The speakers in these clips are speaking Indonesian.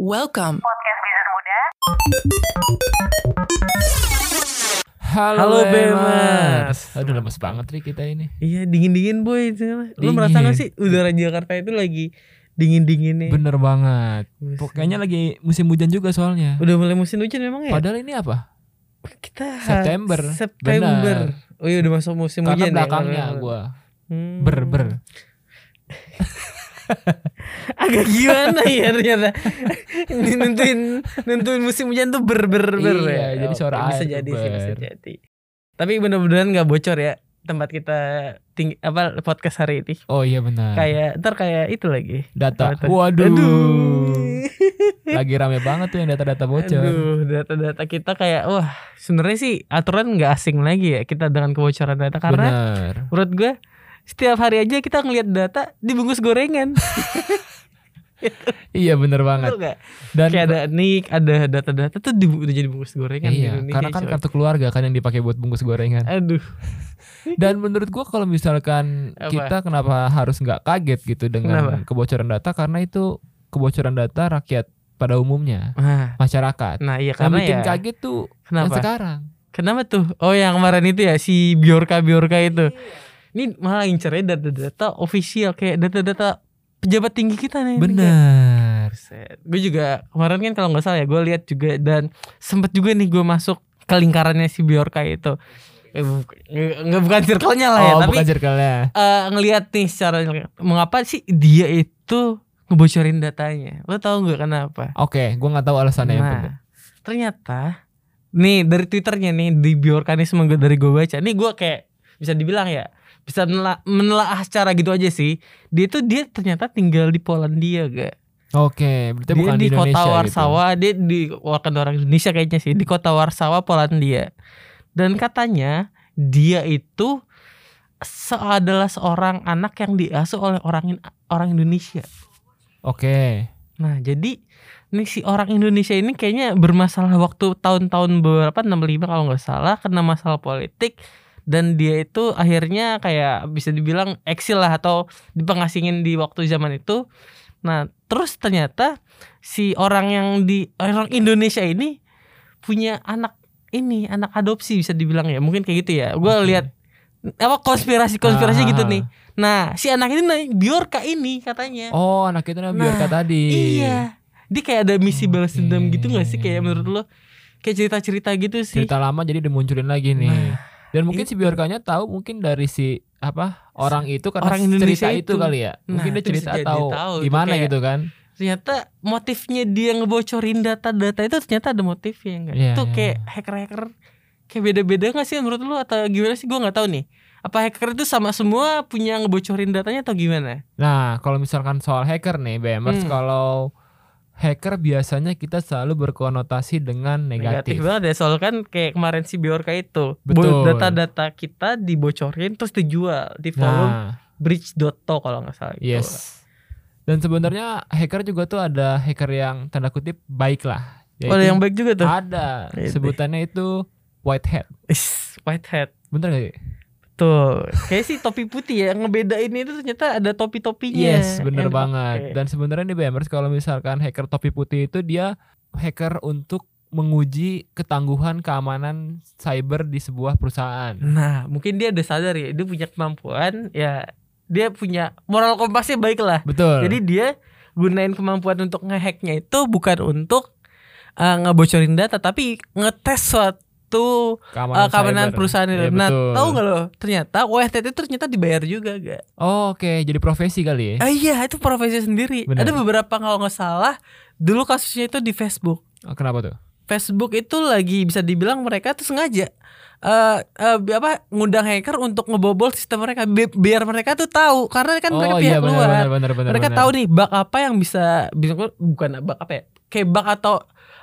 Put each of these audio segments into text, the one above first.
Welcome. Podcast Bisnis Muda. Halo, Halo. Bemers. Aduh lemes banget Ri kita ini. Iya dingin-dingin boy itu. Lu Dingin. merasa gak sih udara Jakarta itu lagi dingin-dinginnya? Bener banget. Pokoknya lagi musim hujan juga soalnya. Udah mulai musim hujan memang ya? Padahal ini apa? Kita September. September. Benar. Oh iya udah masuk musim Karena hujan belakangnya ya. gua Hmm. ber ber. Agak gimana ya ternyata. Nentuin nentuin musim hujan tuh ber ber ber Iya, ya. jadi suara bisa air tuh jadi sih bisa jadi. Tapi bener-beneran nggak bocor ya tempat kita tinggi apa podcast hari ini. Oh iya benar. Kayak ntar kayak itu lagi. data. Waduh. Aduh. Lagi rame banget tuh yang data-data bocor. Aduh, data-data kita kayak wah, sebenarnya sih aturan nggak asing lagi ya kita dengan kebocoran data karena Bener. menurut gue setiap hari aja kita ngelihat data dibungkus gorengan. Iya bener banget. Betul? Dan Kayak ada nik, ada data-data tuh di, udah jadi bungkus gorengan di iya, Indonesia, karena kan kartu keluarga kan yang dipakai buat bungkus gorengan. Aduh, Dan menurut gua kalau misalkan Apa? kita kenapa harus nggak kaget gitu dengan Kenapa? kebocoran data karena itu kebocoran data rakyat pada umumnya nah, masyarakat. nah iya Yang karena bikin ya. kaget tuh yang Kenapa? sekarang. Kenapa tuh? Oh yang kemarin itu ya si Biorka Biorka itu. Ini malah incernya data-data official kayak data-data pejabat tinggi kita nih. Bener. Gue juga kemarin kan kalau nggak salah ya gue lihat juga dan sempet juga nih gue masuk ke lingkarannya si Biorka itu. Eh, nggak bukan circle-nya lah ya, Oh tapi bukan circle-nya. eh, ngelihat nih secara mengapa sih dia itu ngebocorin datanya. Lo tau nggak kenapa? Oke, gua nggak tahu alasannya. Nah, ternyata nih dari twitternya nih di biorkanisme gue dari gue baca, nih gue kayak bisa dibilang ya bisa menela- menelaah secara gitu aja sih. Dia tuh dia ternyata tinggal di Polandia gak? Oke, berarti dia bukan di, di, kota gitu. Warsawa, dia di bukan orang Indonesia kayaknya sih di kota Warsawa Polandia. Dan katanya dia itu se adalah seorang anak yang diasuh oleh orang in- orang Indonesia. Oke. Nah, jadi nih si orang Indonesia ini kayaknya bermasalah waktu tahun-tahun beberapa 65 kalau nggak salah kena masalah politik dan dia itu akhirnya kayak bisa dibilang eksil lah atau dipengasingin di waktu zaman itu. Nah, terus ternyata si orang yang di orang Indonesia ini punya anak ini anak adopsi bisa dibilang ya mungkin kayak gitu ya. Gue Oke. lihat apa konspirasi-konspirasi Ah. gitu nih. Nah, si anak ini nih Biorka ini katanya. Oh, anak itu namanya Biorka Nah, tadi. Iya. Dia kayak ada misi balas Oke. dendam gitu gak sih kayak menurut lo? Kayak cerita-cerita gitu sih. Cerita lama jadi dimunculin lagi nih. Nah, Dan mungkin si itu. Biorkanya tahu mungkin dari si apa orang itu karena Orang Indonesia cerita itu itu. kali ya. Mungkin Nah, dia itu bisa cerita jadi tahu gimana kayak- gitu kan. Ternyata motifnya dia ngebocorin data-data itu ternyata ada motifnya enggak? Iya, itu iya. kayak hacker-hacker kayak beda-beda gak sih menurut lo atau gimana sih? Gue nggak tahu nih. Apa hacker itu sama semua punya ngebocorin datanya atau gimana? Nah, kalau misalkan soal hacker nih, BMers Hmm. kalau hacker biasanya kita selalu berkonotasi dengan Negatif, negatif. banget ya soal kan kayak kemarin si Biorka itu Betul. data-data kita dibocorin terus dijual di forum Nah, bridge.to kalau nggak salah itu. yes. Dan sebenarnya hacker juga tuh ada hacker yang tanda kutip baik lah. Oh, ada yang baik juga tuh. Ada. Sebutannya itu white hat. Is, white hat. Bener gak sih? Tuh, kayak sih topi putih ya ngebedain itu ternyata ada topi-topinya. Yes, bener banget. dipakai. Dan sebenarnya nih BMers kalau misalkan hacker topi putih itu dia hacker untuk menguji ketangguhan keamanan cyber di sebuah perusahaan. Nah, mungkin dia udah sadar ya, dia punya kemampuan ya dia punya moral kompasnya baik lah. Betul. Jadi dia gunain kemampuan untuk ngehacknya itu bukan untuk uh, ngebocorin data tapi ngetes suatu uh, keamanan cyber. perusahaan itu. Iya, nah, betul. tahu nggak lo? Ternyata hat itu ternyata dibayar juga gak? Oh, Oke, jadi profesi kali ya. Ah iya, itu profesi sendiri. Benar. Ada beberapa kalau nggak salah dulu kasusnya itu di Facebook. Oh, kenapa tuh? Facebook itu lagi bisa dibilang mereka tuh sengaja eh eh, bi- apa ngundang hacker untuk ngebobol sistem mereka bi- biar mereka tuh tahu karena kan mereka oh pihak iya benar luar. benar benar benar. mereka benar. tahu nih bug apa yang bisa bisa bukan bug apa ya? Kayak bug atau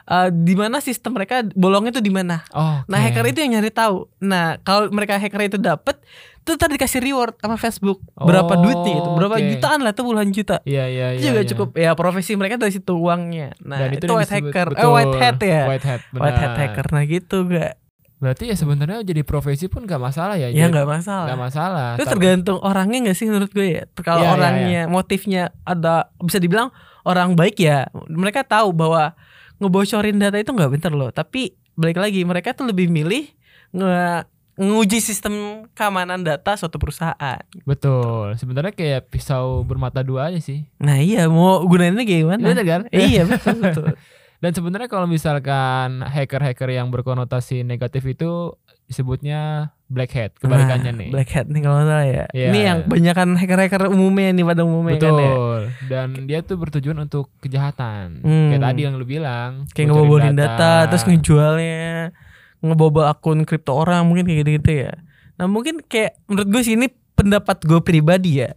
eh, di mana sistem mereka bolongnya tuh di mana. Oh, Nah, hacker itu yang nyari tahu. Nah, kalau mereka hacker itu dapet tuh tadi dikasih reward sama Facebook. Berapa Oh, duitnya itu? Berapa oke. jutaan lah tuh puluhan juta. Iya iya Itu iya. juga iya. cukup ya profesi mereka dari situ uangnya. Nah, Dan itu, yang white hacker. Eh white hat ya. White hat. White hat hacker. Nah, gitu gak? Berarti ya sebenarnya jadi profesi pun gak masalah ya. Ya nggak masalah. nggak masalah. Itu Tapi- tergantung orangnya gak sih menurut gue ya. Kalau Iya, iya, orangnya motifnya ada bisa dibilang orang baik ya mereka tahu bahwa ngebocorin data itu nggak bener loh. Tapi balik lagi mereka tuh lebih milih nge nguji sistem keamanan data suatu perusahaan. Betul. Sebenarnya kayak pisau bermata dua aja sih. Nah iya mau gunainnya gimana? Bener kan? Iya betul betul. Dan sebenarnya kalau misalkan hacker-hacker yang berkonotasi negatif itu disebutnya black hat, kebalikannya Nah, nih. Black hat nih kalau salah ya. Iya. Ini yang banyakan hacker-hacker umumnya nih pada umumnya kan ya. Betul. Dan dia tuh bertujuan untuk kejahatan. Hmm. Kayak tadi yang lu bilang. Kayak ngebobolin data. terus ngejualnya, ngebobol akun kripto orang mungkin kayak gitu-gitu ya. Nah mungkin kayak menurut gue sih ini pendapat gue pribadi ya.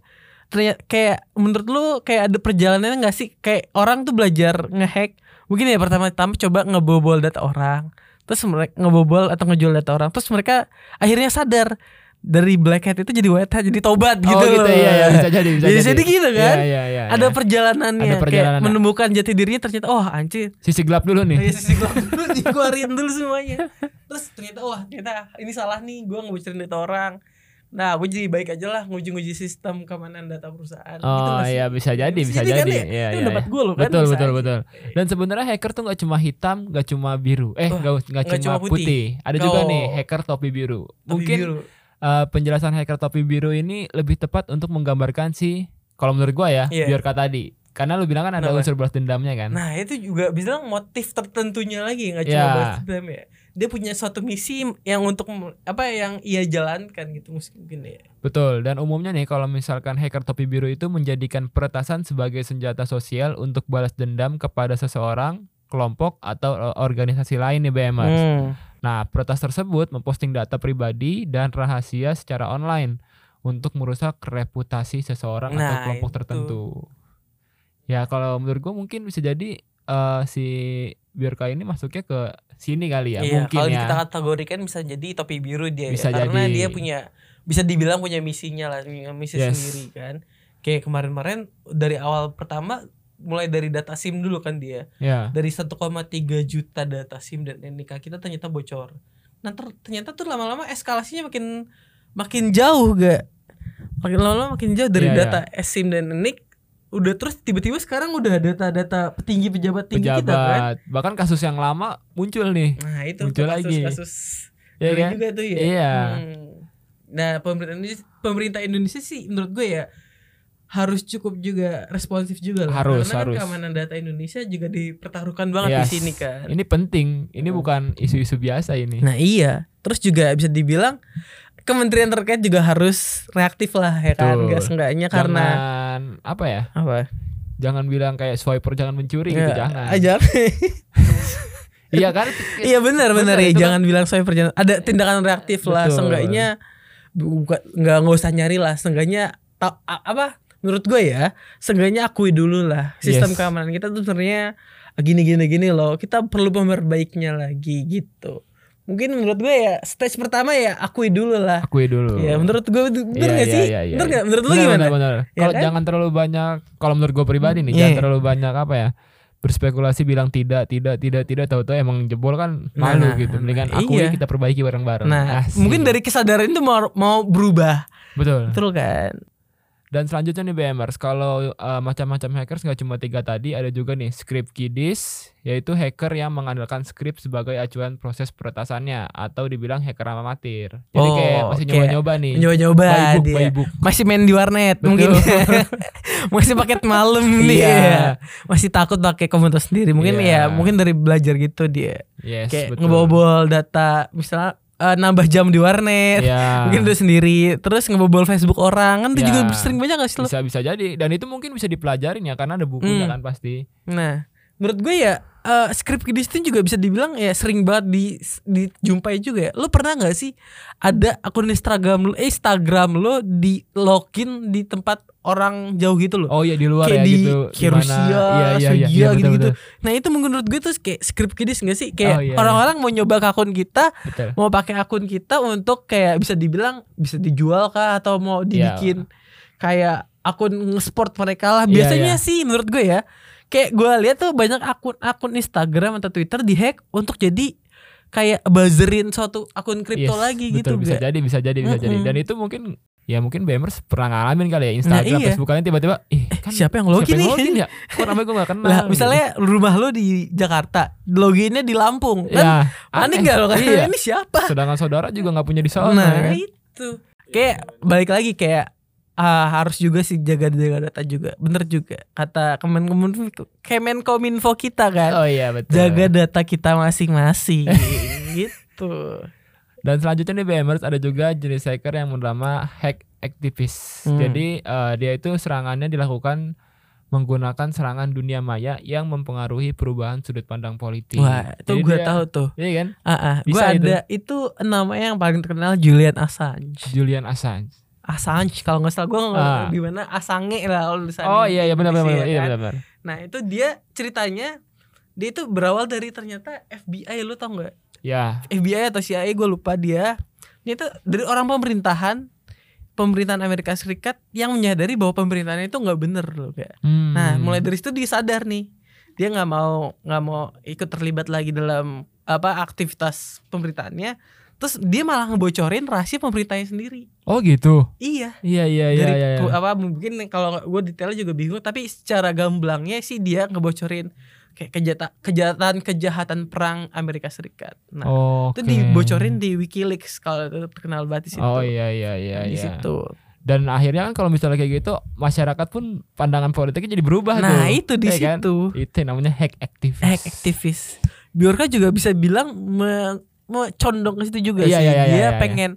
Ternyata kayak menurut lu kayak ada perjalanannya nggak sih? Kayak orang tuh belajar ngehack. Mungkin ya pertama-tama coba ngebobol data orang. Terus mereka ngebobol atau ngejual data orang. Terus mereka akhirnya sadar dari black hat itu jadi white hat, jadi tobat gitu. Oh gitu loh. ya, ya bisa jadi bisa Jadi jadi. jadi gitu kan? Iya, iya, iya, ada iya. perjalanannya, Ada perjalanannya. kayak menemukan jati dirinya ternyata oh anjir sisi gelap dulu nih. Iya sisi gelap dulu dikeluarin dulu semuanya Terus ternyata wah ternyata ini salah nih gue ngebocorin data orang Nah gue jadi baik aja lah nguji-nguji sistem keamanan data perusahaan gitu Oh sih? iya bisa jadi bisa Jadi kan jadi. ya, Iya, itu iya, pendapat iya. gue loh kan Betul bisa betul aja. betul. Dan sebenarnya hacker tuh nggak cuma hitam, nggak cuma biru. Eh nggak nggak nggak cuma cuma putih. putih. Ada juga Oh. nih hacker topi biru. Tapi Mungkin biru. eh, penjelasan hacker topi biru ini lebih tepat untuk menggambarkan si kalau menurut gua ya, Iya. biarka tadi. Karena lu bilang kan ada Kenapa? unsur balas dendamnya kan. Nah itu juga bilang motif tertentunya lagi nggak cuma Ya. balas dendam ya Dia punya suatu misi yang untuk apa yang ia jalankan gitu mungkin ya Betul, dan umumnya nih kalau misalkan hacker topi biru itu menjadikan peretasan sebagai senjata sosial untuk balas dendam kepada seseorang, kelompok atau eh, organisasi lain nih BMers. Hmm. Nah, peretas tersebut memposting data pribadi dan rahasia secara online untuk merusak reputasi seseorang atau Nah, kelompok itu. tertentu. Ya, kalau menurut gua mungkin bisa jadi eh, si Biorka ini masuknya ke sini kali ya, Iya, mungkin kalau ya. kita kategorikan bisa jadi topi biru dia Bisa ya. karena jadi. dia punya bisa dibilang punya misinya lah, punya misi Yes. sendiri kan. Kayak kemarin-kemarin dari awal pertama mulai dari data SIM dulu kan dia. Ya. Dari 1,3 juta data SIM dan NIK kita ternyata bocor. Nah, ter- ternyata tuh lama-lama eskalasinya makin makin jauh gak? Makin lama-lama makin jauh dari Iya, data SIM dan NIK udah terus tiba-tiba sekarang udah data-data petinggi pejabat tinggi kita kan. Pejabat, bahkan kasus yang lama muncul nih. Nah itu Muncul tuh lagi. Iya ngeri kan? juga tuh ya. Iya. Hmm. Nah pemerintah Indonesia, pemerintah Indonesia sih menurut gue ya harus cukup juga responsif juga lah. Harus, Karena harus. kan keamanan data Indonesia juga dipertaruhkan banget Yes. di sini kan. Ini penting. Ini Hmm. bukan isu-isu biasa ini. Nah iya. Terus juga bisa dibilang kementerian terkait juga harus reaktif lah ya kan. Betul. Gak seenggaknya karena Jangan apa ya? apa? Jangan bilang kayak swiper jangan mencuri gitu, Ya, jangan. Ajar. Iya kan? Iya benar benar ya itu kan- jangan bilang saya perjalanan ada tindakan reaktif lah Betul. seenggaknya bukan nggak nggak usah nyari lah seenggaknya ta- apa menurut gue ya seenggaknya akui dulu lah sistem Yes. keamanan kita tuh sebenarnya gini gini gini loh kita perlu memperbaiknya lagi gitu mungkin menurut gue ya stage pertama ya akui dulu lah Akui dulu. ya menurut gue bener Iya, gak iya, sih iya, iya, bener iya. gak menurut lu gimana. Ya Kalau kan? jangan terlalu banyak kalau menurut gue pribadi nih, Iya. jangan terlalu banyak apa ya? berspekulasi bilang tidak tidak tidak tidak tahu-tahu emang jebol kan malu Nah, gitu mendingan nah, akui iya. kita perbaiki bareng-bareng nah Asik. mungkin dari kesadaran itu mau mau berubah betul betul kan Dan selanjutnya nih BMers, kalau uh, macam-macam hackers nggak cuma tiga tadi, ada juga nih script kiddies, yaitu hacker yang mengandalkan script sebagai acuan proses peretasannya atau dibilang hacker amatir. Jadi Oh, kayak masih nyoba-nyoba nih. nyoba-nyoba dia by book. masih main di warnet Betul. mungkin masih paket malam dia Iya. masih takut pakai komputer sendiri mungkin Iya. ya mungkin dari belajar gitu dia Yes, kayak betul. ngebobol data misalnya eh, nambah jam di warnet Iya. mungkin itu sendiri terus ngebobol Facebook orang kan itu Ya. juga sering banyak gak sih lo Bisa bisa jadi dan itu mungkin bisa dipelajarin ya karena ada bukunya Hmm. kan pasti. nah menurut gue ya eh, script kiddies itu juga bisa dibilang ya sering banget di dijumpai juga ya lo pernah nggak sih ada akun Instagram lo eh, Instagram lo di login di tempat orang jauh gitu loh Oh iya di luar kayak ya di gitu. kayak Rusia, iya, iya, iya, Swedia iya, betul, gitu-gitu. betul. Nah itu menurut gue tuh kayak script kiddies gak sih? Kayak Oh, iya, orang-orang mau nyoba ke akun kita, Betul. mau pakai akun kita untuk kayak bisa dibilang bisa dijual kah atau mau dibikin kayak akun nge-sport mereka lah. Iya, Biasanya iya. sih menurut gue ya, kayak gue lihat tuh banyak akun-akun Instagram atau Twitter dihack untuk jadi kayak buzzerin suatu akun kripto Yes, lagi betul, gitu. bisa gak? jadi bisa jadi bisa jadi Mm-mm. dan itu mungkin ya mungkin BMers pernah ngalamin kali ya Instagram Nah, iya. Facebook kalian tiba-tiba ih kan Kan siapa yang login siapa yang login ya? Kok namanya gue gak kenal. Lah, gitu. misalnya rumah lo di Jakarta, loginnya di Lampung, kan ya, aneh nggak lo kan? Iya. Ini siapa? Sedangkan saudara juga nggak punya di sana. Nah, ya. itu. Kayak balik lagi kayak ah, harus juga sih jaga-jaga data juga. Bener juga kata Kemenkominfo Kemenkominfo kita kan. Oh iya betul. Jaga data kita masing-masing gitu. Dan selanjutnya nih BMers ada juga jenis hacker yang bernama hack aktivis. Hmm. Jadi eh, dia itu serangannya dilakukan menggunakan serangan dunia maya yang mempengaruhi perubahan sudut pandang politik. Wah, itu gue tahu tuh. Iya kan? Ah, ah. gue Bisa itu. ada itu namanya yang paling terkenal Julian Assange. Julian Assange. Assange kalau nggak salah gue nggak Ah. gimana Asange lah kalau tulisannya Oh iya iya benar benar benar. Iya kan. benar benar. Nah itu dia ceritanya dia itu berawal dari ternyata FBI lu tau nggak? Ya. FBI atau CIA gue lupa dia. Dia itu dari orang pemerintahan pemerintahan Amerika Serikat yang menyadari bahwa pemerintahan itu nggak bener loh kayak. Hmm. Nah mulai dari situ dia sadar nih dia nggak mau nggak mau ikut terlibat lagi dalam apa aktivitas pemerintahannya. Terus dia malah ngebocorin rahasia pemerintahnya sendiri. Oh gitu. Iya. Iya iya iya dari iya. iya. apa mungkin kalau gue detailnya juga bingung tapi secara gamblangnya sih dia ngebocorin kayak kejahatan kejahatan kejahatan perang Amerika Serikat. Nah, Oh. itu dibocorin di WikiLeaks kalau itu terkenal banget di situ. Oh iya iya iya di iya. situ. Dan akhirnya kan kalau misalnya kayak gitu masyarakat pun pandangan politiknya jadi berubah tuh. Nah, itu di kan? situ. Itu namanya hack aktivis. Hack aktivis. Biorka juga bisa bilang me, me- condong ke situ juga Iya, sih. iya, iya, dia iya, iya. pengen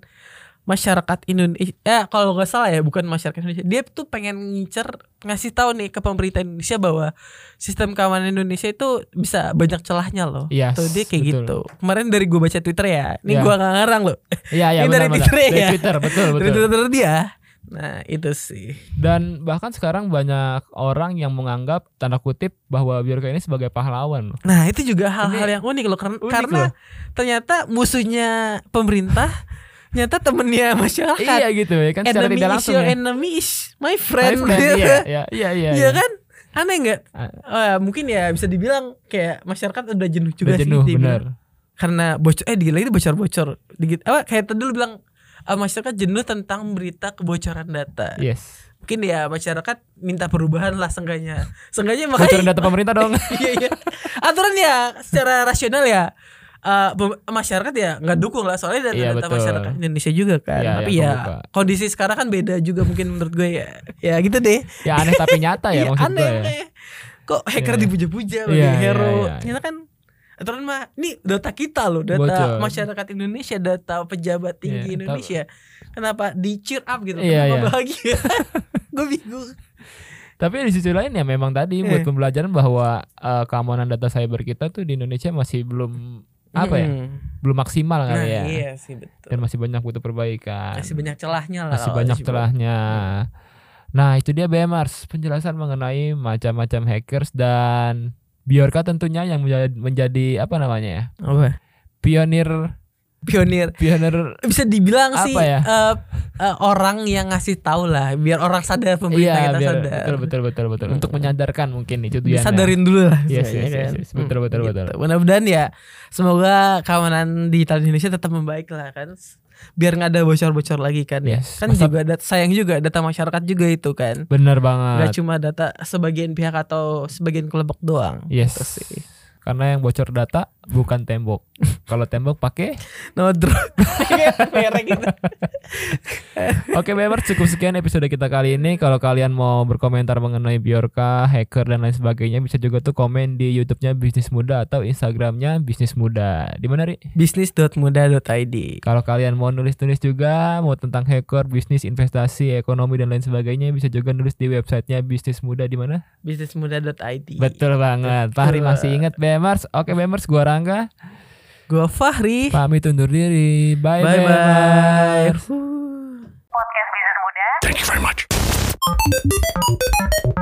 masyarakat Indonesia ya kalau nggak salah ya bukan masyarakat Indonesia dia tuh pengen ngincer ngasih tahu nih ke pemerintah Indonesia bahwa sistem keamanan Indonesia itu bisa banyak celahnya loh Yes, tuh dia kayak betul. gitu kemarin dari gue baca Twitter ya ini Iya. gua nggak ngarang loh Iya iya Ini dari benar benar. Twitter Dari ya? Twitter betul dari betul. Twitter dia nah itu sih Dan bahkan sekarang banyak orang yang menganggap tanda kutip bahwa Biorka ini sebagai pahlawan nah itu juga hal-hal yang unik loh karena, unik karena loh. ternyata musuhnya pemerintah ternyata temennya masyarakat Iya gitu ya kan secara enemy tidak is langsung your ya. enemy is my My friend, friend, iya iya iya iya. Iya kan? Aneh nggak? Eh, mungkin ya bisa dibilang kayak masyarakat udah jenuh juga Udah jenuh sih. dia benar. Karena bocor eh lagi itu bocor-bocor. Dikit apa kayak tadi lu bilang eh, masyarakat jenuh tentang berita kebocoran data. Yes. Mungkin ya masyarakat minta perubahan lah sengganya. Sengganya makanya data pemerintah dong. iya iya. Aturan ya secara rasional ya pem- masyarakat ya nggak dukung lah soalnya data, Iya, data betul. masyarakat Indonesia juga kan. Iya, Tapi yang ya kebuka. kondisi sekarang kan beda juga mungkin menurut gue ya. Ya gitu deh. ya aneh tapi nyata ya Iya, maksud aneh, gue ya. Kok hacker Iya. dipuja-puja Iya, bagi iya, hero. iya, iya. Ternyata kan aturan mah ini data kita loh, data Bocor. masyarakat Indonesia, data pejabat tinggi Iya, Indonesia. Kenapa di cheer up gitu? Iya, Kenapa iya. bahagia? Gue bingung. Tapi di sisi lain ya memang tadi buat Eh. pembelajaran bahwa eh, keamanan data cyber kita tuh di Indonesia masih belum apa ya? Belum maksimal Nah, kali ya. iya sih betul. Dan masih banyak butuh perbaikan. Masih banyak celahnya lah. masih banyak celahnya. Nah, itu dia BMARS, penjelasan mengenai macam-macam hackers dan Biorka tentunya yang menjadi, menjadi apa namanya ya? Apa? Pionir Pionir. pionir Bisa dibilang Apa sih ya? eh, eh, orang yang ngasih tahu lah, biar orang sadar pemerintah iya kita biar, sadar. betul betul betul betul untuk menyadarkan mungkin itu dia Disadarin dulu lah. Yes, yes, yes, kan. yes. Betul, betul, betul. Mudah-mudahan ya semoga keamanan digital Indonesia tetap membaik lah kan. Biar nggak ada bocor-bocor lagi kan ya. Yes, Kan masa- juga dat- sayang juga data masyarakat juga itu kan. benar banget cuma data sebagian pihak atau sebagian kelompok doang. yes Gitu sih. karena yang bocor data bukan tembok kalau tembok pakai No drone. Merek gitu. Oke Bemers cukup sekian episode kita kali ini Kalau kalian mau berkomentar mengenai Biorka, hacker dan lain sebagainya Bisa juga tuh komen di Youtube-nya Bisnis Muda Atau Instagramnya Bisnis Muda Di mana Ri? bisnis.muda.id. Kalau kalian mau nulis-nulis juga Mau tentang hacker, bisnis, investasi, ekonomi dan lain sebagainya Bisa juga nulis di websitenya Bisnis Muda di mana? bisnismuda.id. Betul banget Fahri masih ingat Bemers Oke Bemers gua Rangga. Gue Fahri. Pamit undur diri. Bye bye. bye. bye. Podcast Bisnis Muda. Thank you very much. Thank you.